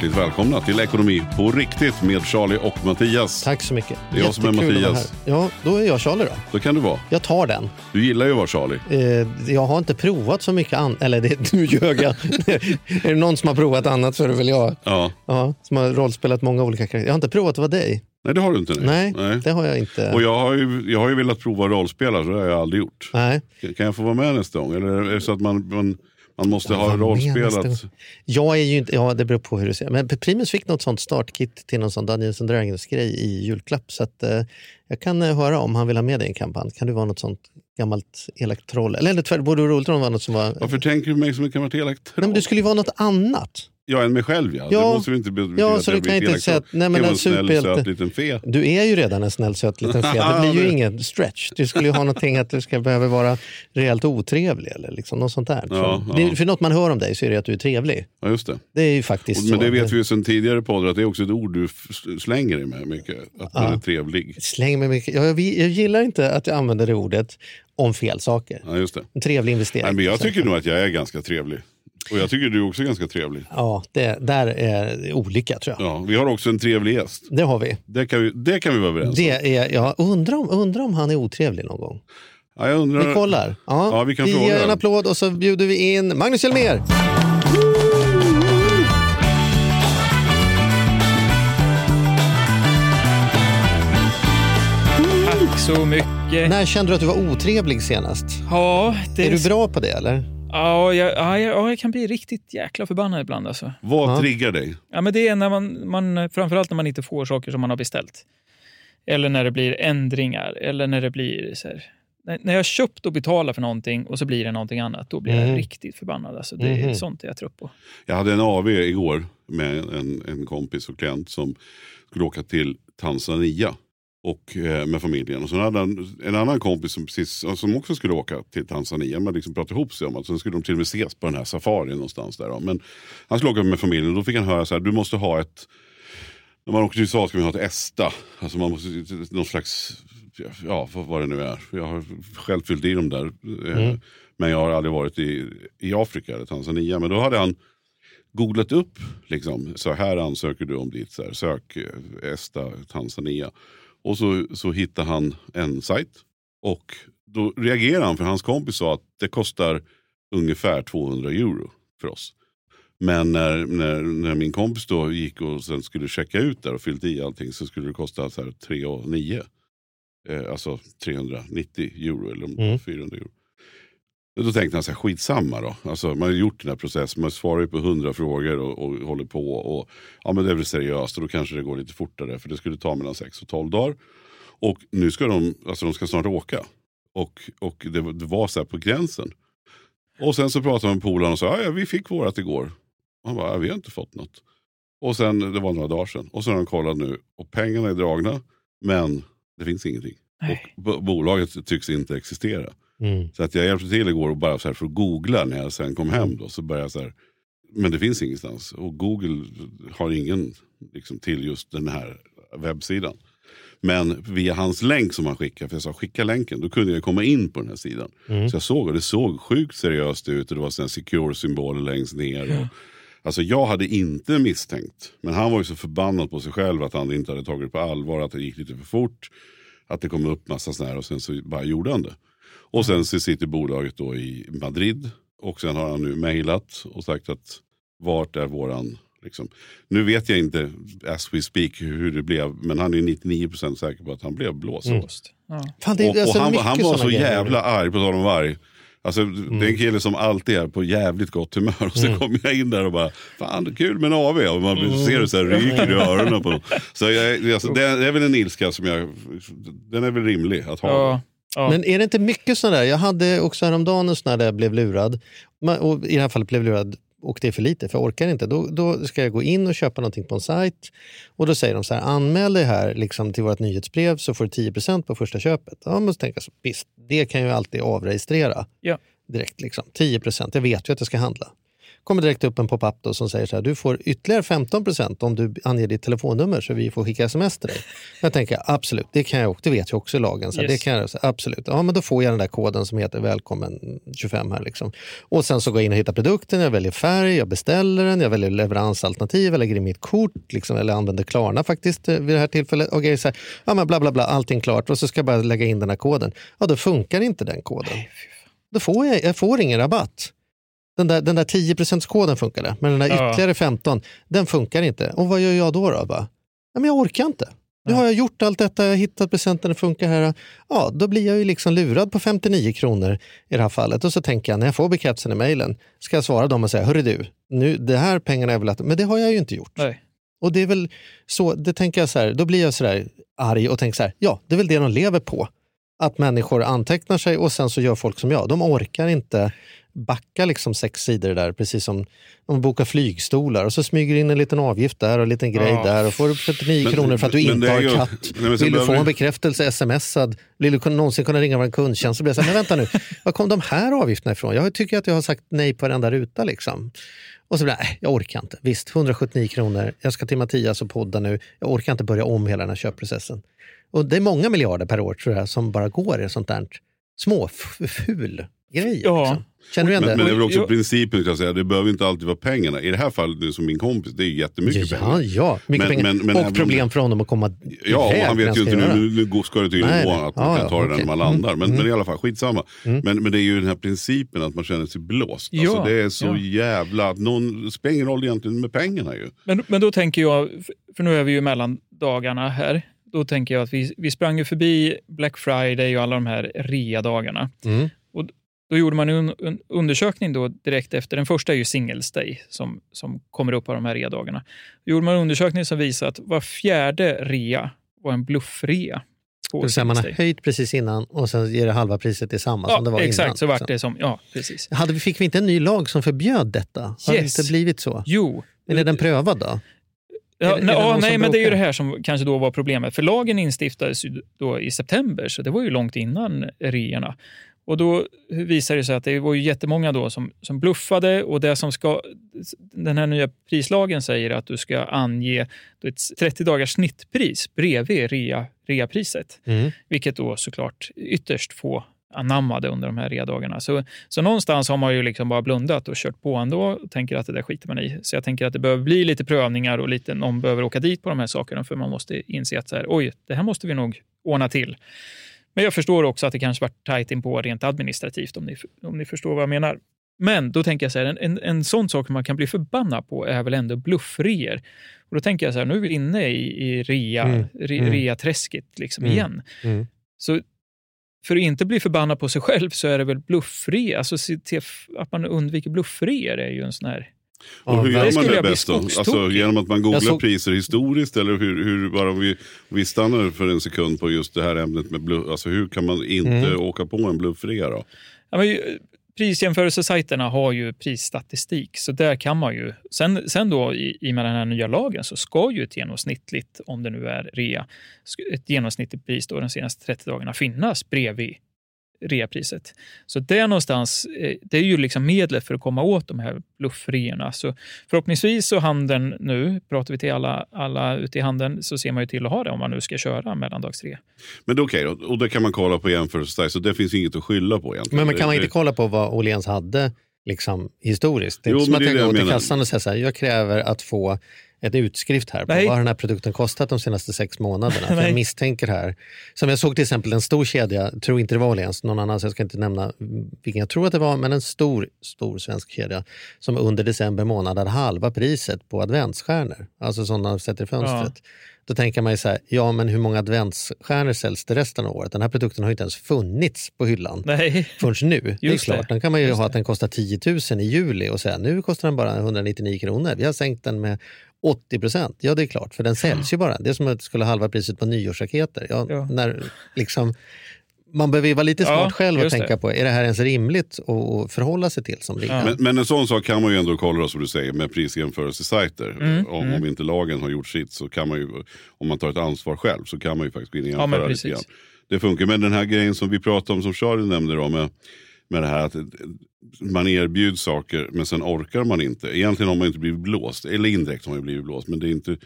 Hjärtligt välkomna till Ekonomi på riktigt med Charlie och Mattias. Tack så mycket. Det är jag som är Mattias. Ja, då är jag Charlie då. Så kan det vara. Jag tar den. Du gillar ju att vara Charlie. Eh, jag har inte provat så mycket annat. Eller det, nu ljög jag. är det någon som har provat annat så är det väl jag. Ja. Ja, som har rollspelat många olika karaktärer. Jag har inte provat att vara dig. Nej, det har du inte. Nej, det har jag inte. Och jag har, ju, jag har ju velat prova rollspela, så det har jag aldrig gjort. Nej. Kan jag få vara med nästa gång? Eller så att man, man, man måste ha rollspelat? Jag är ju inte, ja det beror på hur du ser. Men Primus fick något sånt startkit till någon sån Dungeons and Dragons grej i julklapp. Så att, eh, jag kan eh, höra om han vill ha med dig i en kampanj. Kan du vara något sånt gammalt elakt troll? Eller, eller tvärtom, borde det vara var något som var... Varför tänker du mig som ett gammalt elakt Nej, men du skulle ju vara något annat. Ja, än mig själv ja. Ja. Det måste ju inte betyda Ja, att så jag du blir inte säga så. att- nej, men en en snäll, söt liten fe. Du är ju redan en snäll söt liten fe. Det blir ju ingen stretch. Du skulle ju ha någonting att du ska behöva vara rejält otrevlig eller liksom något sånt där. Ja, för, ja. för något man hör om dig så är det att du är trevlig. Ja, just det. Det är ju faktiskt Men så. det vet vi ju sedan tidigare poddar att det är också ett ord du slänger dig med mycket. Att man är trevlig. Släng mig mycket. Jag, jag, jag gillar inte att jag använder det ordet om fel saker. Ja, just det. En trevlig investering. Nej, men jag tycker nog att jag är ganska trevlig. Och jag tycker du är också ganska trevlig. Ja, det, där är olika tror jag. Ja, vi har också en trevlig gäst. Det har vi. Det kan vi, det kan vi vara överens om. Det är, jag undrar om, undrar om han är otrevlig någon gång. Ja, jag undrar... Vi kollar. Ja, Ja, vi kan vi fråga. ger en applåd och så bjuder vi in Magnus Hjelmér. Tack så mycket. När kände du att du var otrevlig senast? Ja, det Är du bra på det eller? Ja, jag, ja, jag, ja, jag kan bli riktigt jäkla förbannad ibland. Alltså. Vad Ja. triggar dig? Ja, men det är när man, man, framförallt när man inte får saker som man har beställt. Eller när det blir ändringar. Eller när det blir så här, när, när jag har köpt och betalat för någonting och så blir det någonting annat. Då blir Mhm. jag riktigt förbannad. Alltså, det är Mhm. sånt jag trött på. Jag hade en AV igår med en, en kompis och klient som skulle åka till Tanzania och, eh, med familjen. Och så hade han en annan kompis som, precis, som också skulle åka till Tanzania. Man liksom pratade ihop sig om att så skulle de till och med ses på den här safarin någonstans där. då. Men han skulle åka med familjen och då fick han höra så här, du måste ha ett när man åker till USA ska man ha ett ESTA. Alltså man måste, någon slags, ja vad, det nu är. Jag har själv fyllt i dem där. eh, Men jag har aldrig varit i, i Afrika eller Tanzania. Men då hade han googlat upp, liksom, så här ansöker du om ditt så här, sök eh, ESTA Tanzania. Och så, så hittade han en sajt. Och då reagerade han för hans kompis sa att det kostar ungefär 200 euro för oss. Men när, när, när min kompis då gick och sen skulle checka ut där och fyllt i allting så skulle det kosta så här 3 och 9. Eh, alltså 390 euro eller Mm. 400 euro. Då tänkte han så här, skitsamma då. Alltså, man har gjort den här processen, man svarar ju på hundra frågor och, och håller på. Och, ja men det är väl seriöst och då kanske det går lite fortare för det skulle ta mellan 6 och 12 dagar. Och nu ska de, alltså de ska snart åka. Och, och det, var- det var så här på gränsen. Och sen så pratade man med polaren och sa, ja, vi fick vårat igår. Och han bara, ja, vi har inte fått något. Och sen, det var några dagar sedan. Och så har de kollat nu och pengarna är dragna. Men det finns ingenting. Nej. Och bo- bolaget tycks inte existera. Mm. Så att jag hjälpte till igår och bara så här för att googla när jag sen kom hem. Då, så började jag så här, men det finns ingenstans. Och Google har ingen liksom, till just den här webbsidan. Men via hans länk som han skickade, för jag sa skicka länken, då kunde jag komma in på den här sidan. Så jag såg och det såg sjukt seriöst ut och det var sådana secure-symboler längst ner. Och, alltså jag hade inte misstänkt, men han var ju så förbannad på sig själv att han inte hade tagit det på allvar, att det gick lite för fort. Att det kom upp massa sådana här och sen så bara gjorde han det. Och sen så sitter bolaget då i Madrid och sen har han nu mejlat och sagt att vart är våran Liksom. Nu vet jag inte as we speak hur det blev, men han är 99% säker på att han blev blåst. Blåst. Ja. Fan, det är Och, alltså och han, han var så grejer. jävla arg, på tal om varg. Alltså, Det är en kille som alltid är på jävligt gott humör. Och så kommer jag in där och bara, fan det kul med en AV. Och man ser det så här ryker i öronen på honom. Så jag, alltså, det, är, det är väl en ilska som jag, den är väl rimlig att ha. Ja, ja. Men är det inte mycket sådana där? Jag hade också häromdagen en sån där jag blev lurad. Och I det här fallet blev lurad och det är för lite, för jag orkar inte. Då, då ska jag gå in och köpa någonting på en sajt och då säger de så här, anmäl dig här liksom, till vårt nyhetsbrev så får du 10% på första köpet. Ja, tänker jag så, visst, det kan jag ju alltid avregistrera Ja. direkt. Liksom. 10% jag vet ju att jag ska handla. Kommer direkt upp en pop-up som säger så här, du får ytterligare 15% om du anger ditt telefonnummer så vi får skicka sms till dig. Jag tänker absolut, det, kan jag, det vet jag också i lagen. Så Yes. det kan jag, absolut, ja, men då får jag den där koden som heter välkommen 25 här. Liksom. Och sen så går jag in och hittar produkten, jag väljer färg, jag beställer den, jag väljer leveransalternativ, jag lägger in mitt kort, liksom, eller använder Klarna faktiskt eh, vid det här tillfället. Och grejer så här, ja, men bla bla bla, allting klart och så ska jag bara lägga in den här koden. Ja, då funkar inte den koden. Då får jag, jag får ingen rabatt. Den där, den där 10 koden funkade, men den där Ja. ytterligare 15, den funkar inte. Och vad gör jag då? då? Bara, ja, men jag orkar inte. Nu har jag gjort allt detta, jag har hittat presenten, det funkar här. Ja, då blir jag ju liksom lurad på 59 kronor i det här fallet. Och så tänker jag, när jag får bekräftelsen i mejlen, ska jag svara dem och säga, hörru du, nu, det här pengarna är väl att... Men det har jag ju inte gjort. Nej. Och det är väl så, det tänker jag så här, då blir jag så där arg och tänker så här, ja, det är väl det de lever på. Att människor antecknar sig och sen så gör folk som jag. De orkar inte backa liksom sex sidor där, precis som de bokar flygstolar och så smyger in en liten avgift där och en liten grej Ja. där och får 49 Men- kronor för att du inte har ju- katt. Nej, Vill du få en bekräftelse smsad? Vill du någonsin kunna ringa vår kundtjänst? Så blir jag så här, men vänta nu, var kom de här avgifterna ifrån? Jag tycker att jag har sagt nej på varenda ruta liksom. Och så blir jag, nej, jag orkar inte. Visst, 179 kronor. Jag ska till Mattias och podda nu. Jag orkar inte börja om hela den här köpprocessen. Och det är många miljarder per år tror jag som bara går i sånt där små f- ful grejer. Ja. Liksom. Känner du igen Men, det? men det är väl också Jo. principen, kan jag säga. det behöver inte alltid vara pengarna. I det här fallet, nu som min kompis, det är jättemycket ja, pengar. ja, mycket Men- pengar. men- men och problem för honom att komma Ja, och han vet ju inte, nu, nu, nu ska det tydligen gå att man kan ja, ta det okej. när man Mm, landar. Men, men i alla fall, skitsamma. Men, men det är ju den här principen att man känner sig blåst. Alltså, Ja, det är så ja. jävla, att någon, det spelar ingen roll egentligen med pengarna ju. Men, men då tänker jag, för nu är vi ju mellan dagarna här, då tänker jag att vi, vi sprang ju förbi Black Friday och alla de här rea-dagarna. Mm. Och då gjorde man en, en undersökning då direkt efter, den första är ju Singles Day som, som kommer upp av de här rea-dagarna. Då gjorde man en undersökning som visade att var fjärde rea var en bluffrea. Det vill säga man har höjt precis innan och sen ger det halva priset till samma som det Ja, var exakt, innan. så vart liksom. det som, ja precis. Hade vi, fick vi inte en ny lag som förbjöd detta? Har det Yes. inte blivit så? Jo, Men är den prövad då? Ja, Är det- är det nej men det är ju det här som kanske då var problemet. För lagen instiftades då i september, så det var ju långt innan reorna. Och då visade det sig att det var ju jättemånga då som, som bluffade och det som ska, den här nya prislagen säger att du ska ange ett 30 dagars snittpris bredvid rea, reapriset. Mm. Vilket då såklart ytterst få anammade under de här readagarna. Så, så någonstans har man ju liksom bara blundat och kört på ändå och tänker att det där skiter man i. Så jag tänker att det behöver bli lite prövningar och lite, någon behöver åka dit på de här sakerna för man måste inse att så här, oj, det här måste vi nog ordna till. Men jag förstår också att det kanske varit tajt in på rent administrativt om ni, om ni förstår vad jag menar. Men då tänker jag så här, en, en, en sån sak man kan bli förbannad på är väl ändå bluffreor. Och då tänker jag så här, nu är vi inne i, i rea, Mm, re, mm. rea-träsket liksom Mm, igen. mm. Så för att inte bli förbannad på sig själv så är det väl bluffre, alltså att man undviker bluffreor är ju en sån här... Och Ja, hur det gör man skulle det bäst då? Alltså, genom att man googlar såg- priser historiskt eller hur, hur bara om vi, om vi stannar för en sekund på just det här ämnet med bluff. Alltså hur kan man inte Mm. åka på en bluffrea då? Ja, men, prisjämförelsesajterna har ju prisstatistik, så där kan man ju... Sen, sen då i, i med den här nya lagen så ska ju ett genomsnittligt, om det nu är rea, ett genomsnittligt pris då de senaste 30 dagarna finnas bredvid reapriset. Så det någonstans, eh, det är ju liksom medlet för att komma åt de här bluffreorna. Så förhoppningsvis så handeln nu, pratar vi till alla, alla ute i handeln, så ser man ju till att ha det om man nu ska köra mellandagsrea. Men det är okej då. Och det kan man kolla på jämförelsesajt. Så det finns inget att skylla på egentligen. Men man kan man inte kolla på vad Åhléns hade liksom, historiskt? Det är Jo, inte som att jag går till kassan och säger så här, jag kräver att få en utskrift här på Nej. vad den här produkten kostat de senaste sex månaderna. För jag misstänker här, som jag såg till exempel en stor kedja, tror inte det var Åhléns, någon annan, så jag ska inte nämna vilken jag tror att det var, men en stor, stor svensk kedja som under december månad hade halva priset på adventsstjärnor, alltså sådana de sätter i fönstret. Då tänker man ju så här, ja men hur många adventsstjärnor säljs det resten av året? Den här produkten har ju inte ens funnits på hyllan Nej. förrän nu. det är Just klart, den kan man ju Just ha det. att den kostar 10 000 i juli och säga nu kostar den bara 199 kronor. Vi har sänkt den med 80 procent. Ja, det är klart, för den säljs ju bara. Det är som att det skulle halva priset på nyårsraketer. Ja, Ja. När, liksom, man behöver ju vara lite Ja, smart själv och tänka det. på, är det här ens rimligt att förhålla sig till som liga? Men, men en sån sak kan man ju ändå kolla då, som du säger med prisjämförelsesajter. Mm, om, om inte lagen har gjort sitt så kan man ju, om man tar ett ansvar själv så kan man ju faktiskt gå in och Ja, jämföra lite precis. grann. Det funkar, men den här grejen som vi pratade om som Charlie nämnde då med, med det här att man erbjuds saker men sen orkar man inte. Egentligen har man inte blivit blåst, eller indirekt har man blivit blåst. Men det är inte,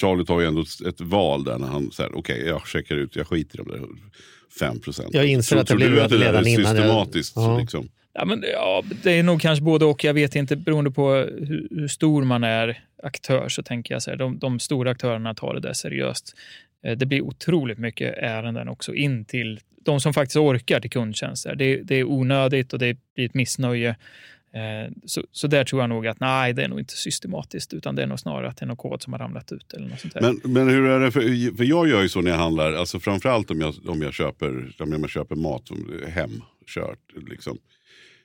Charlie tar ju ändå ett, ett val där när han säger okej jag checkar ut, jag skiter i de där 5 procenten. Jag inser att det blir du att det där är redan innan jag- systematiskt? Ja. Liksom? Ja, men, ja, det är nog kanske både och. Jag vet inte, beroende på hur, hur stor man är aktör så tänker jag så här, de, de stora aktörerna tar det där seriöst. Eh, det blir otroligt mycket ärenden också in till de som faktiskt orkar till kundtjänster. Det, det är onödigt och det blir ett missnöje. Eh, så, så där tror jag nog att nej, det är nog inte systematiskt utan det är nog snarare att det är någon kod som har ramlat ut eller något sånt där. Men, men hur är det, för, för jag gör ju så när jag handlar, alltså framförallt om jag, om jag, köper, om jag köper mat hemkört, hem, kört, liksom.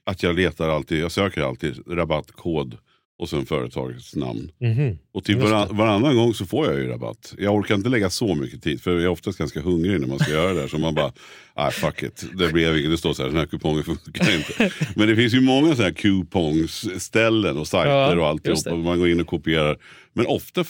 Att jag letar alltid, jag söker alltid rabattkod och sen företagets namn. Mhm. Och typ varann, varannan gång så får jag ju rabatt. Jag orkar inte lägga så mycket tid för jag är oftast ganska hungrig när man ska göra det där. Så man bara, nej fuck it. Det blev. Det står så här, den här kupongen funkar inte. Men det finns ju många sådana här kupongställen och sajter Ja, och just alltihop. det. Och man går in och kopierar. Men ofta,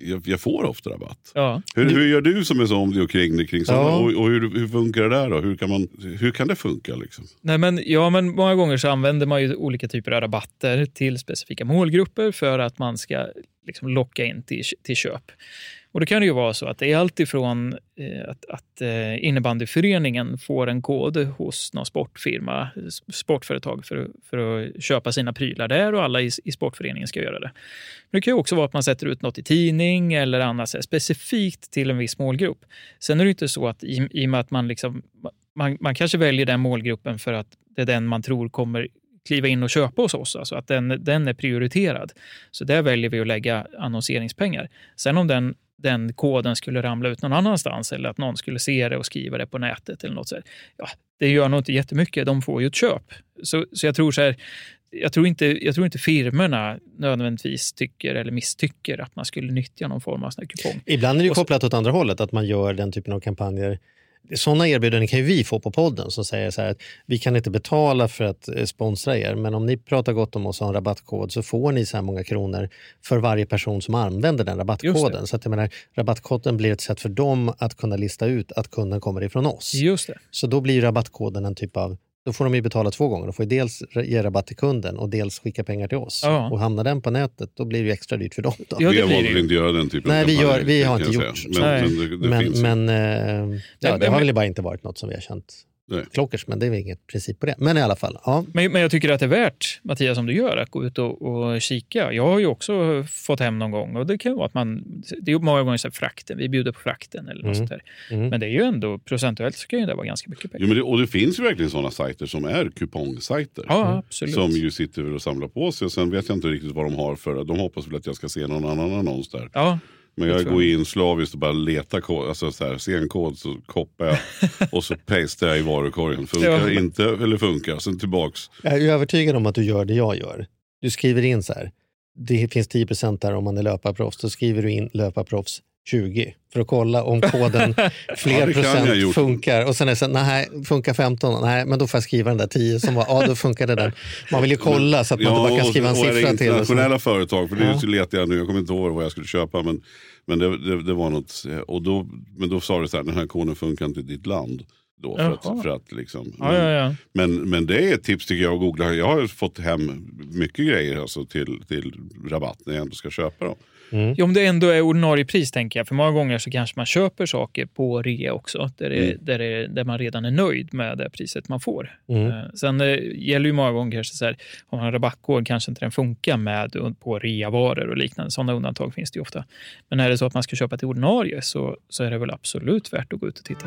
jag, jag får ofta rabatt. ja. Hur, hur gör du som är så om det och kring det kring sådana? Ja. Och, och hur, hur funkar det där då? Hur kan, man, hur kan det funka liksom? Nej, men, ja, men många gånger så använder man ju olika typer av rabatter till specifika målgrupper för att man ska liksom locka in till, till köp. Och Då kan det ju vara så att det är alltifrån eh, att, att eh, innebandyföreningen får en kod hos någon sportfirma, sportföretag för, för att köpa sina prylar där och alla i, i sportföreningen ska göra det. Men det kan ju också vara att man sätter ut något i tidning eller annat specifikt till en viss målgrupp. Sen är det inte så att i, i och med att man liksom man, man kanske väljer den målgruppen för att det är den man tror kommer kliva in och köpa hos oss, alltså att den, den är prioriterad. Så där väljer vi att lägga annonseringspengar. Sen om den, den koden skulle ramla ut någon annanstans eller att någon skulle se det och skriva det på nätet eller något så här, ja, det gör nog inte jättemycket. De får ju ett köp. Så, så jag tror så här, jag tror, inte, jag tror inte firmorna nödvändigtvis tycker eller misstycker att man skulle nyttja någon form av sån här kupong. Ibland är det kopplat åt andra hållet, att man gör den typen av kampanjer. Sådana erbjudanden kan ju vi få på podden som säger så här att vi kan inte betala för att eh, sponsra er, men om ni pratar gott om oss och har en rabattkod så får ni så här många kronor för varje person som använder den rabattkoden. Så att jag menar, rabattkoden blir ett sätt för dem att kunna lista ut att kunden kommer ifrån oss. Just det. Så då blir rabattkoden en typ av då får de ju betala två gånger. De får ju dels ge rabatt till kunden och dels skicka pengar till oss. Ja. Och hamnar den på nätet, då blir det ju extra dyrt för dem. Då. Ja, vi har valt att inte göra den typen Nej, av vi gör- vi har inte gjort säga. så. Men, Nej. men det, men men, eh, ja, men- det har men- väl bara inte varit något som vi har känt. Klockers, men det är väl inget princip på det. Men i alla fall, ja. Men, men jag tycker att det är värt, Mattias, som du gör, att gå ut och, och kika. Jag har ju också fått hem någon gång och det kan vara att man, det är många gånger så här frakten, vi bjuder på frakten eller något Mm. sånt där. Mm. Men det är ju ändå, procentuellt så kan ju det vara ganska mycket pengar. Jo, men det, och det finns ju verkligen sådana sajter som är kupongsajter. Ja, absolut. Som ju sitter och samlar på sig. Och sen vet jag inte riktigt vad de har för. De hoppas väl att jag ska se någon annan annons där. Ja, Men jag tror går jag. in slaviskt och bara letar kod. Alltså så här, ser en kod så koppar jag. och så pastar jag i varukorgen. Funkar inte eller funkar. Sen tillbaks. Jag är övertygad om att du gör det jag gör. Du skriver in så här, det finns 10 där om man är löparproffs. Då skriver du in löparproffs 20 för att kolla om koden fler Ja, procent funkar. Och sen är det så här, nej, funkar 15? Nej, men då får jag skriva den där 10 som var, ja då funkar det där. Man vill ju kolla så att man inte bara kan skriva en siffra till. och internationella företag. För det Ja. så letar jag nu. Jag kommer inte ihåg vad jag skulle köpa. Men, men det, det, det var något. eh, Och då, men då sa det så här. Den här koden funkar inte i ditt land. Då för, Jaha. att, för att liksom, Ja, ja, ja. Men, men det är ett tips tycker jag att googla. Jag har fått hem mycket grejer alltså, till, till rabatt när jag ändå ska köpa dem. Jo, om det ändå är ordinarie pris tänker jag. För många gånger så kanske man köper saker på rea också. Där, det, där, det, där man redan är nöjd med det priset man får. Mm. Eh, Sen eh, gäller ju många gånger kanske så här, om man har rabattkod kanske inte den funkar med på reavaror och liknande. Sådana undantag finns det ju ofta. Men är det så att man ska köpa till ordinarie så, så är det väl absolut värt att gå ut och titta.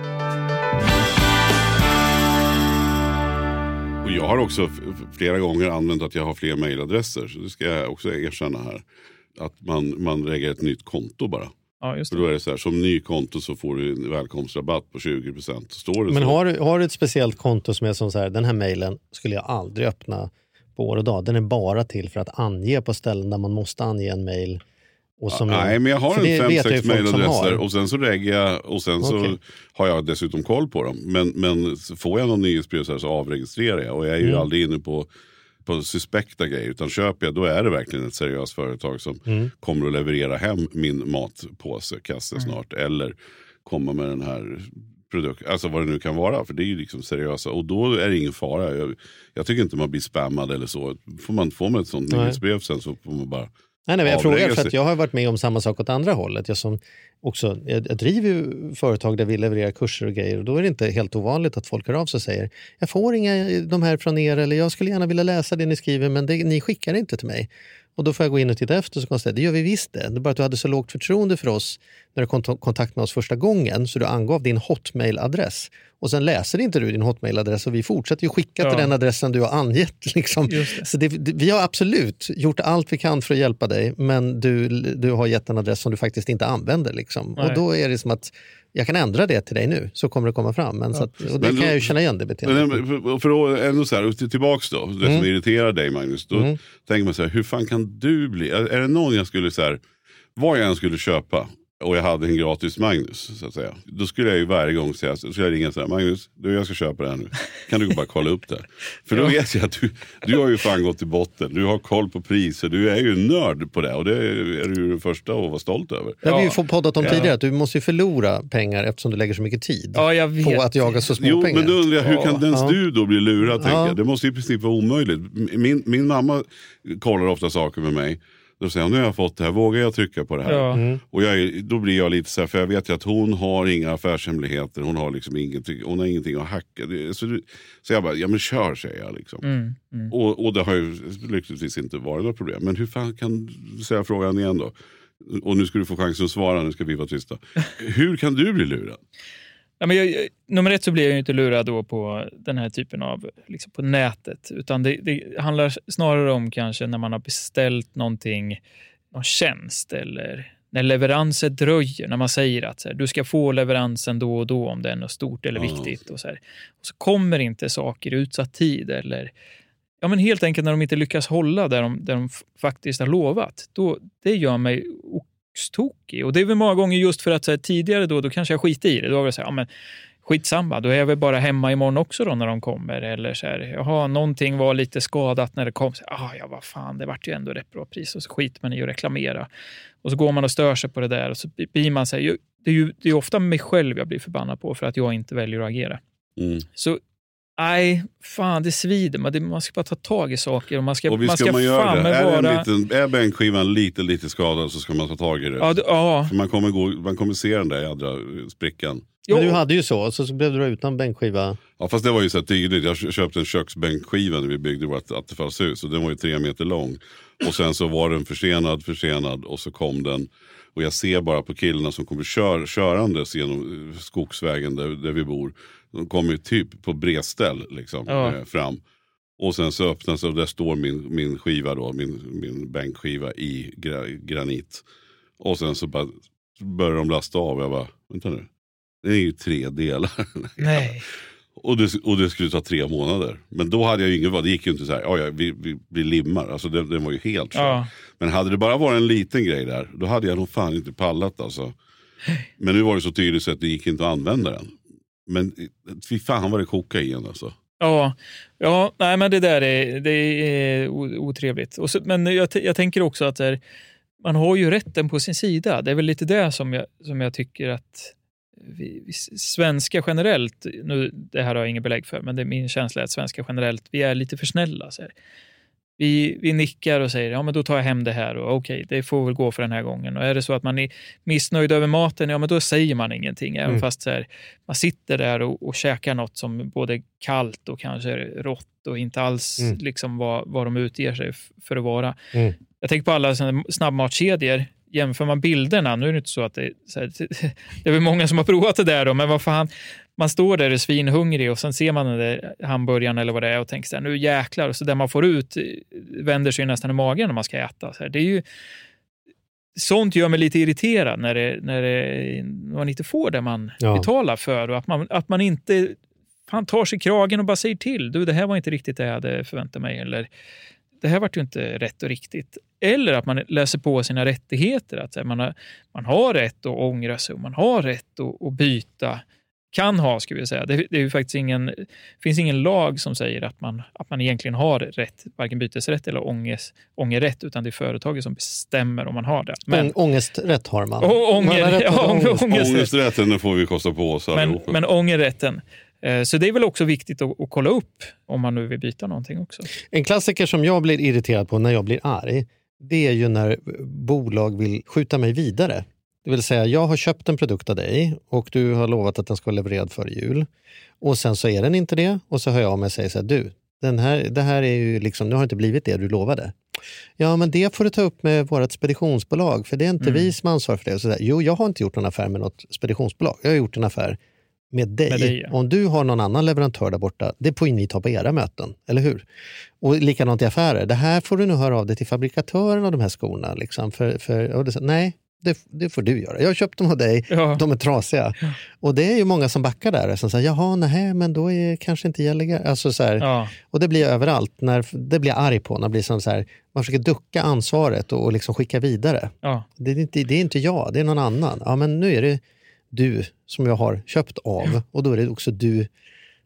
Jag har också flera gånger använt att jag har fler mejladresser. Så det ska jag också erkänna här. Att man, man lägger ett nytt konto bara. Ja, just För det. då är det så här, som ny konto så får du en välkomstrabatt på 20%. Står det Men så? har, du- har du ett speciellt konto som är som så här, den här mejlen skulle jag aldrig öppna på år och dag. Den är bara till för att ange på ställen där man måste ange en mejl. Som Nej, men jag har en fem, sex mejladresser och sen så lägger jag och sen så Okej. har jag dessutom koll på dem. Men, men så får jag någon nyhetsbrev så, så avregistrerar jag och jag är ju Mm. aldrig inne på, på suspekta grejer. Utan köper jag då är det verkligen ett seriöst företag som Mm. kommer att leverera hem min matpåse, kasse snart. Eller komma med den här produkten, alltså vad det nu kan vara. För det är ju liksom seriösa och då är det ingen fara. Jag, jag tycker inte man blir spammad eller så. Får man, får man ett sånt nyhetsbrev sen så får man bara Nej, nej, jag frågar för att jag har varit med om samma sak åt andra hållet. Jag, som också, jag, jag driver ju företag där vi levererar kurser och grejer och då är det inte helt ovanligt att folk hör av sig och säger jag får inga de här från er eller jag skulle gärna vilja läsa det ni skriver men det, ni skickar inte till mig. Och då får jag gå in och titta efter så konstaterar jag, det gör vi visst det. Det är bara att du hade så lågt förtroende för oss när du kom kontakt med oss första gången så du angav din hotmail-adress. Och sen läser inte du din hotmail-adress och vi fortsätter ju skicka Ja. till den adressen du har angett. Liksom. Det. Så det, vi har absolut gjort allt vi kan för att hjälpa dig men du, du har gett en adress som du faktiskt inte använder. Liksom. Och då är det som att jag kan ändra det till dig nu så kommer det komma fram. Men så att, och det Men kan jag ju känna igen det beteendet. Men för, att ändå så här, till- tillbaks då, det Mm. som irriterar dig Magnus. Då tänker man så här, hur fan kan du bli, är det någon jag skulle så här, vad jag än skulle köpa och jag hade en gratis Magnus, så att säga. Då skulle jag ju varje gång säga, så skulle jag ringa så här, Magnus, du jag ska köpa det här nu. Kan du bara kolla upp det? För då vet jag att du, du har ju fan gått till botten, du har koll på priser, du är ju nörd på det och det är du ju den första att vara stolt över. Det har vi ju poddat om Ja. tidigare, att du måste ju förlora pengar eftersom du lägger så mycket tid Ja, jag vet. på att jaga så små Jo, pengar. men då undrar jag, hur kan ens Ja. du då bli lurad? tänker Ja. jag? Det måste i princip vara omöjligt. Min, min mamma kollar ofta saker med mig. Då säger hon, nu har jag fått det här, vågar jag trycka på det här? Ja. Mm. Och jag, då blir jag lite så här, för jag vet ju att hon har inga affärshemligheter, hon har liksom ingenting, hon har ingenting att hacka. Så, du- så jag bara, ja men kör säger jag. Liksom. Mm, mm. Och, och det har ju lyckligtvis inte varit något problem. Men hur fan kan, så jag frågan igen då. Och nu ska du få chansen att svara, nu ska vi vara tysta. Hur kan du bli lurad? Ja, men jag, nummer ett så blir jag ju inte lurad då på den här typen av, liksom på nätet. Utan det, det handlar snarare om kanske när man har beställt någonting, någon tjänst eller när leveranser dröjer. När man säger att så här, du ska få leveransen då och då om det är något stort eller viktigt. Och så, här. och så kommer inte saker i utsatt tid. Eller, ja, men helt enkelt när de inte lyckas hålla där de, där de faktiskt har lovat. Då, det gör mig oxtokig. Och det är väl många gånger just för att här, tidigare då, då kanske jag skiter i det. Då var det så här, ja, men skitsamma, då är jag väl bara hemma imorgon också då när de kommer. Eller så här, jaha, någonting var lite skadat när det kom. Så, ah, ja, vad fan, det vart ju ändå rätt bra pris. Och så skiter man i att reklamera. Och så går man och stör sig på det där och så blir man så här, det är ju det är ofta mig själv jag blir förbannad på för att jag inte väljer att agera. Mm. Så nej, fan det svider. Man, det, man ska bara ta tag i saker och man ska, Och visst man ska man göra det. Är, vara... en liten, är bänkskivan lite, lite skadad så ska man ta tag i det. Ja, du, ja, För man kommer, gå, man kommer se den där jädra sprickan. jo, Men du hade ju så, så, så blev du utan bänkskiva. Ja, fast det var ju så tydligt. Jag köpte en köksbänkskiva när vi byggde vårt attefallshus och den var ju tre meter lång. Och sen så var den försenad, försenad och så kom den. Och jag ser bara på killarna som kommer kör, körandes genom eh, skogsvägen där, där vi bor. De kommer typ på bredställ liksom, Ja. eh, fram. Och sen så öppnas det och där står min, min skiva då, min, min bänkskiva i gra, granit. Och sen så bara börjar de lasta av. Jag bara, vänta nu. Det är ju tre delar. nej. Och det, och det skulle ta tre månader. Men då hade jag ju ingen val. Det gick ju inte så här, "Ja, vi, vi, vi limmar. Alltså det, det var ju helt. Ja. Men hade det bara varit en liten grej där, då hade jag nog fan inte pallat alltså. Men nu var det så tydligt så att det gick inte att använda den. Men fy fan vad det kokade i en alltså. Ja, ja nej, men det där är, det är otrevligt. Och så, men jag, jag tänker också att här, man har ju rätten på sin sida. Det är väl lite det som jag, som jag tycker att vi, vi svenska generellt, nu, det här har jag inget belägg för, men det är min känsla att svenska generellt, vi är lite för snälla. Så här. Vi, vi nickar och säger ja men då tar jag hem det här och okej, det får väl gå för den här gången. Och är det så att man är missnöjd över maten, ja men då säger man ingenting. Även Mm. fast så här, man sitter där och, och käkar något som både kallt och kanske rått och inte alls Mm. liksom vad, vad de utger sig för att vara. Mm. Jag tänker på alla snabbmatskedjor. Jämför man bilderna, nu är det inte så att det, så här, det är väl många som har provat det där då, men vad fan, man står där och är svinhungrig och sen ser man den där hamburgaren eller vad det är och tänker så här, nu jäklar, och så där man får ut vänder sig nästan i magen när man ska äta. Så här, det är ju, sånt gör mig lite irriterad när, det, när det, man inte får det man Ja. betalar för och att man, att man inte fan, tar sig kragen och bara säger till. Du, det här var inte riktigt det jag hade förväntat mig. Eller det här vart ju inte rätt och riktigt. Eller att man läser på sina rättigheter. Att man, har, man har rätt att ångra sig och man har rätt att, att byta. Kan ha, ska vi säga. Det, det är ju faktiskt ingen, finns ingen lag som säger att man, att man egentligen har rätt, varken bytesrätt eller ånges, ångerrätt, utan det är företaget som bestämmer om man har det. Men, Ång, ångesträtt har man. Å- ånger- Man har ja, ångest. ångest. Ångesträtten får vi kosta på oss men, allihopa. men ångerrätten. Eh, Så det är väl också viktigt att, att kolla upp om man nu vill byta någonting också. En klassiker som jag blir irriterad på när jag blir arg, det är ju när bolag vill skjuta mig vidare. Det vill säga, jag har köpt en produkt av dig och du har lovat att den ska vara levererad före jul. Och sen så är den inte det och så hör jag av mig och säger så här, du, den här, det här är ju liksom, nu har inte blivit det du lovade. Ja, men det får du ta upp med vårt speditionsbolag, för det är inte Mm. vi som ansvarar för det. Så där, jo, jag har inte gjort någon affär med något speditionsbolag. Jag har gjort en affär med dig. Med dig, ja. Om du har någon annan leverantör där borta, det får ju ni ta på era möten, eller hur? Och likadant i affärer. Det här får du nu höra av dig till fabrikatören av de här skorna. Liksom, för, för, och det, nej, det, det får du göra. Jag har köpt dem av dig, Ja. de är trasiga. Och det är ju många som backar där. Som säger, jaha, nej, men då är kanske inte gälliga. Alltså, så här, Ja. Och det blir överallt. När, det blir jag arg på. När blir som så här, man försöker ducka ansvaret och, och liksom skicka vidare. Ja. Det är, inte, det är inte jag, det är någon annan. Ja, men nu är det du som jag har köpt av och då är det också du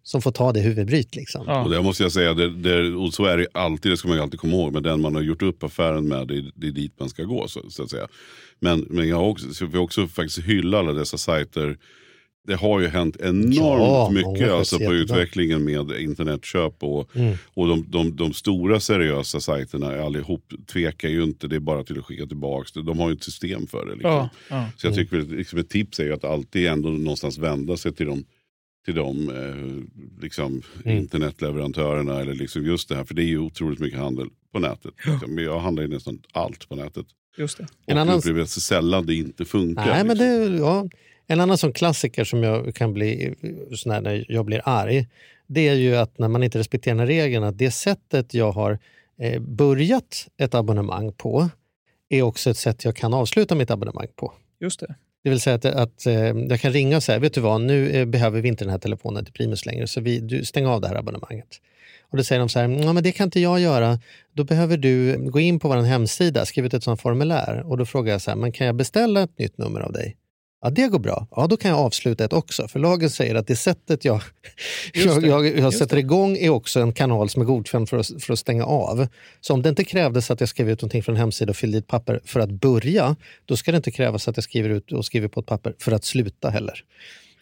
som får ta det huvudbryt. Liksom. Ja. Och det måste jag säga, det, det, och så är det alltid, det ska man ju alltid komma ihåg. Men den man har gjort upp affären med, det, det är dit man ska gå. Så, så att säga. Men, men jag har också, faktiskt hylla alla dessa sajter. Det har ju hänt enormt Ja, mycket alltså, på utvecklingen med internetköp. Och, Mm. och de, de, de stora seriösa sajterna allihop tvekar ju inte, det är bara till att skicka tillbaka. De har ju ett system för det. Liksom. Ja. Ja. Så jag tycker väl, liksom ett tips är ju att alltid ändå någonstans vända sig till de, till de eh, liksom, Mm. internetleverantörerna. Eller liksom just det här, för det är ju otroligt mycket handel på nätet. Liksom. Jag handlar ju nästan allt på nätet. Just det. Och En annan- upplever att så sällan det inte funkar. Nej, men liksom. det, ja. En annan sån klassiker som jag kan bli sån här, när jag blir arg, det är ju att när man inte respekterar den regeln, att det sättet jag har eh, börjat ett abonnemang på är också ett sätt jag kan avsluta mitt abonnemang på. Just det. Det vill säga att, att eh, jag kan ringa och säga, vet du vad, nu eh, behöver vi inte den här telefonen till Primus längre, så vi, du, stäng av det här abonnemanget. Och då säger de så här, ja, men det kan inte jag göra. Då behöver du gå in på vår hemsida, skriva ut ett sånt formulär. Och då frågar jag så här, men kan jag beställa ett nytt nummer av dig? Ja, det går bra. Ja, då kan jag avsluta ett också. För lagen säger att det sättet jag, jag, det. jag, jag Just sätter igång är också en kanal som är godkänd för att, för att stänga av. Så om det inte krävdes att jag skrev ut någonting från en hemsida och fyllde i ett papper för att börja, då ska det inte krävas att jag skriver ut och skriver på ett papper för att sluta heller.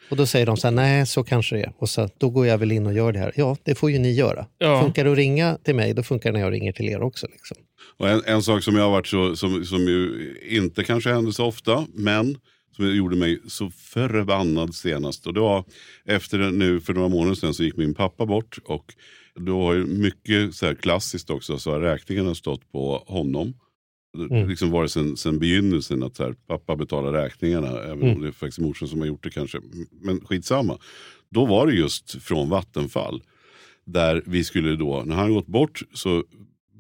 Och då säger de så här, nej så kanske det är. Och så, då går jag väl in och gör det här. Ja, det får ju ni göra. Ja. Funkar det att ringa till mig, då funkar det när jag ringer till er också. Liksom. Och en, en sak som jag har varit så, som, som ju inte kanske händer så ofta, men som gjorde mig så förbannad senast. Och det var efter nu för några månader sedan så gick min pappa bort. Och då har ju mycket så här klassiskt också så har räkningarna stått på honom. Det Mm. liksom varit sen, sen begynnelsen att här, pappa betalar räkningarna. Även Mm. om det är faktiskt morsan som har gjort det kanske. Men skitsamma. Då var det just från Vattenfall. Där vi skulle då, när han gått bort så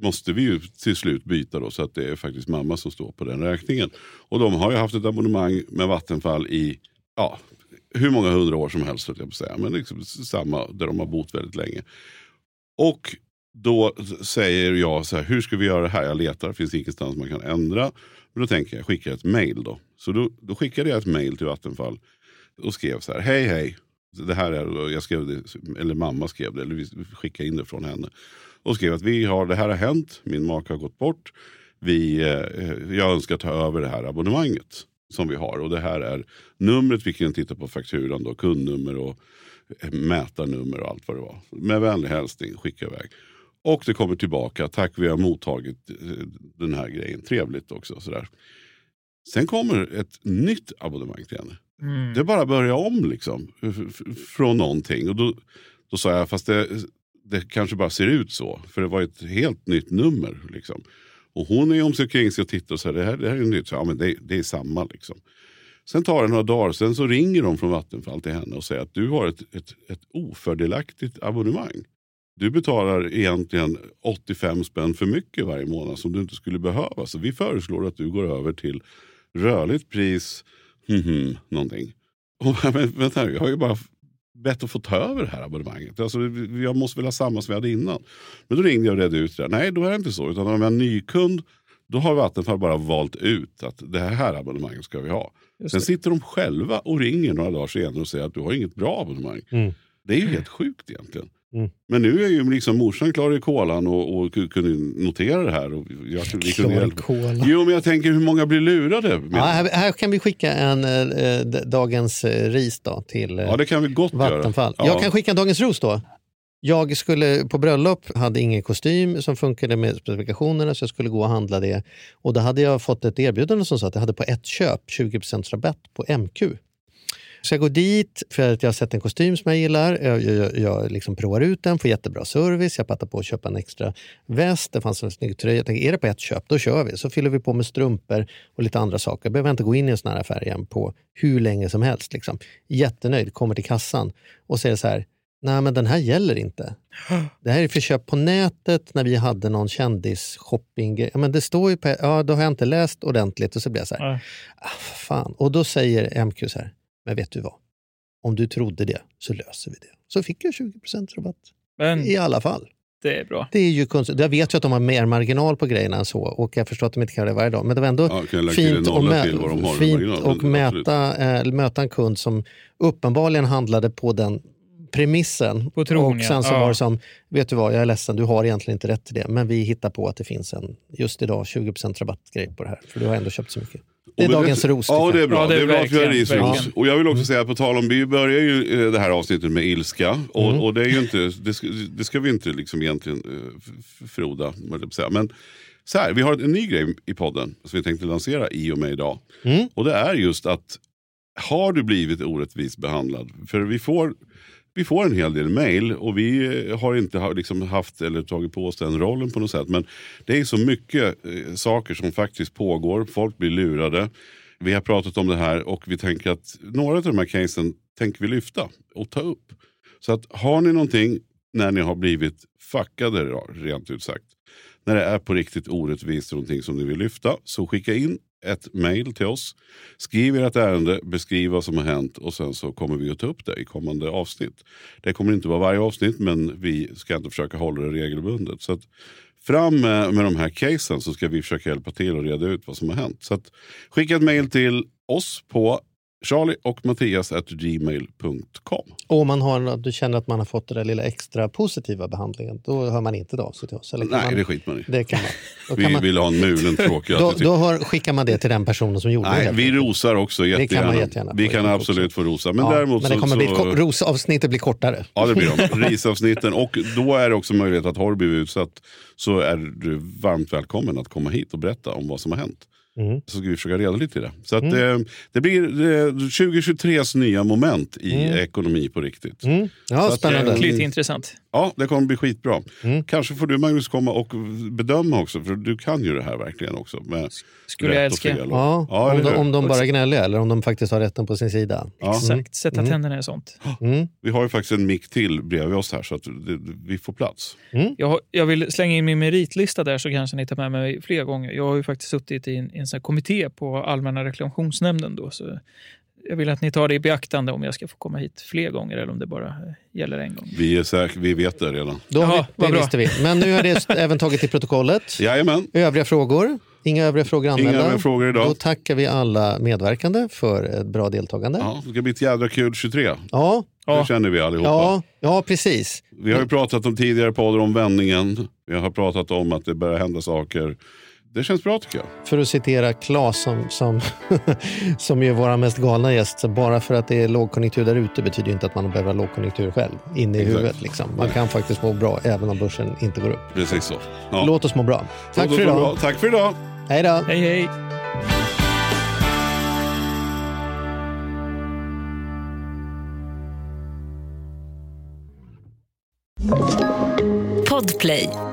måste vi ju till slut byta då så att det är faktiskt mamma som står på den räkningen. Och de har ju haft ett abonnemang med Vattenfall i ja, hur många hundra år som helst, jag på säga. men liksom samma där de har bott väldigt länge. Och då säger jag så här, hur ska vi göra det här? Jag letar, det finns ingenstans man kan ändra. Men då tänker jag, skicka ett mail då. Så då, då skickade jag ett mail till Vattenfall och skrev så här, hej hej. Det här är, jag skrev det, eller mamma skrev det, eller vi skickade in det från henne. Och skrev att vi har, det här har hänt, min make har gått bort. Vi, eh, jag önskar ta över det här abonnemanget som vi har. Och det här är numret, vi kan titta på fakturan då, kundnummer och eh, mätarnummer och allt vad det var. Med vänlig hälsning, skicka iväg. Och det kommer tillbaka, tack vi har mottagit eh, den här grejen. Trevligt också. Sådär. Sen kommer ett nytt abonnemang till henne. Mm. Det bara att börja om liksom. Från någonting. Och då, då sa jag, fast det, det kanske bara ser ut så. För det var ett helt nytt nummer. Liksom. Och hon är om sig kring sig och tittar och säger, det här, det här är nytt. Så, ja, men det, det är samma liksom. Sen tar det några dagar, sen så ringer de från Vattenfall till henne och säger att du har ett, ett, ett ofördelaktigt abonnemang. Du betalar egentligen 85 spänn för mycket varje månad som du inte skulle behöva. Så vi föreslår att du går över till rörligt pris, mhm, någonting. Och, men, vänta, jag har ju bara bett att få ta över det här abonnemanget. Alltså, jag måste väl ha samma som vi hade innan. Men då ringde jag och redde ut det. Nej, då är det inte så. Utan om jag är en nykund, då har Vattenfall bara valt ut att det här abonnemanget ska vi ha. Sen sitter de själva och ringer några dagar senare och säger att du har inget bra abonnemang. Mm. Det är ju helt sjukt egentligen. Mm. Men nu är ju liksom morsan klar i kolan och, och ku- kunde notera det här. Och jag, vi kunde. Klarkola. Jo, men jag tänker hur många blir lurade? Ja, här, här kan vi skicka en eh, dagens eh, ris då till eh, Ja, det kan vi gott Vattenfall. göra. Ja. Jag kan skicka en dagens ros då. Jag skulle på bröllop, hade ingen kostym som funkade med specifikationerna så jag skulle gå och handla det. Och då hade jag fått ett erbjudande som sa att jag hade på ett köp 20 rabatt på MQ. Så jag går dit för att jag har sett en kostym som jag gillar. Jag, jag, jag liksom provar ut den, får jättebra service. Jag pattar på att köpa en extra väst. Det fanns en snygg tröja. Jag tänkte, är det på ett köp, då kör vi. Så fyller vi på med strumpor och lite andra saker. Jag behöver inte gå in i en sån här affär igen på hur länge som helst. Liksom. Jättenöjd, kommer till kassan och säger så här, nej men den här gäller inte. Det här är för köp på nätet när vi hade någon kändisshopping. Ja, men det står ju på, ja då har jag inte läst ordentligt och så blir jag så här, ah, fan. Och då säger MQ så här, men vet du vad? Om du trodde det så löser vi det. Så fick jag 20 rabatt. Men I alla fall. det är bra. Det är ju konstigt. Jag vet ju att de har mer marginal på grejerna än så och jag förstår att de inte kan göra det varje dag. Men det var ändå Ja, fint, att, mä- fint mäta, äh, möta en kund som uppenbarligen handlade på den premissen. På tron, och sen ja. så var det som, vet du vad, jag är ledsen, du har egentligen inte rätt till det. Men vi hittar på att det finns en, just idag, 20% rabattgrej på det här. För du har ändå köpt så mycket. Det är dagens ros. Ja, tycker det är bra. Ja, det det är är bra att vi har risros. Och jag vill också säga, på tal om, vi börjar ju det här avsnittet med ilska. Och, Mm. och det är ju inte, det ska, det ska vi inte liksom egentligen eh, froda. Men så här, vi har en ny grej i podden som vi tänkte lansera i och med idag. Mm. Och det är just att har du blivit orättvist behandlad? För vi får vi får en hel del mail och vi eh, har inte liksom haft eller tagit på oss den rollen på något sätt. Men det är så mycket eh, saker som faktiskt pågår. Folk blir lurade. Vi har pratat om det här och vi tänker att några av de här casen tänker vi lyfta och ta upp. Så att har ni någonting när ni har blivit fuckade rent ut sagt. När det är på riktigt orättvist och någonting som ni vill lyfta. Så skicka in ett mail till oss. Skriv ert ärende, beskriv vad som har hänt och sen så kommer vi att ta upp det i kommande avsnitt. Det kommer inte vara varje avsnitt men vi ska inte försöka hålla det regelbundet. Så att fram med, med de här casen så ska vi försöka hjälpa till och reda ut vad som har hänt. Så att skicka ett mail till oss på charlie och Mattias at gmail.com. Och om man har, du känner att man har fått den där lilla extra positiva behandlingen, då hör man inte av sig till oss? Eller Nej, man, det skiter man i. Det kan man. Vi kan man, vill ha en mulen tråkig då, då har, skickar man det till den personen som gjorde det. Nej, helt vi rosar också kan man jättegärna. jättegärna vi kan absolut också. få rosa. Men ja, däremot men det så, kommer bli, så, rosavsnittet blir kortare. Ja, det blir de. Risavsnitten. Och då är det också möjlighet att har du blivit utsatt så är du varmt välkommen att komma hit och berätta om vad som har hänt. Mm. Så ska vi försöka reda lite i det. Så att, eh, det blir eh, 2023s nya moment i ekonomi på riktigt. Mm. Ja, Så att, spännande. eh, Lite intressant. Ja, det kommer bli skitbra. Mm. Kanske får du Magnus komma och bedöma också, för du kan ju det här verkligen också. Med Skulle jag älska. Ja, Ja, om, de, om de bara är gnälliga eller om de faktiskt har rätten på sin sida. Ja. Exakt, sätta tänderna i sånt. Mm. Vi har ju faktiskt en mick till bredvid oss här så att det, vi får plats. Jag, har- jag vill slänga in min meritlista där så kanske ni tar med mig fler gånger. Jag har ju faktiskt suttit i en, en sån här kommitté på Allmänna reklamationsnämnden. Då, så jag vill att ni tar det i beaktande om jag ska få komma hit fler gånger eller om det bara eh, gäller en gång. Vi, är säk- vi vet det redan. Då, Jaha, det visste vi. Men nu är det även tagit till protokollet. Jajamän, Övriga frågor? Inga övriga frågor inga anmälda? övriga frågor idag. Då tackar vi alla medverkande för ett bra deltagande. Ja, Ja, det ska bli ett jädra kul 23. ja, Det känner vi allihopa. ja, ja precis. Vi har ju pratat om tidigare poddar om vändningen. Vi har pratat om att det börjar hända saker. Det känns bra tycker jag. För att citera Claes som, som, som är vår mest galna gäst, så bara för att det är lågkonjunktur där ute betyder ju inte att man behöver ha lågkonjunktur själv inne i Exakt. huvudet. Liksom. Man kan faktiskt må bra även om börsen inte går upp. Precis så. Ja. Låt oss må bra. Tack Låt för idag. bra. Tack för idag. Hej då. Hej hej! Podplay.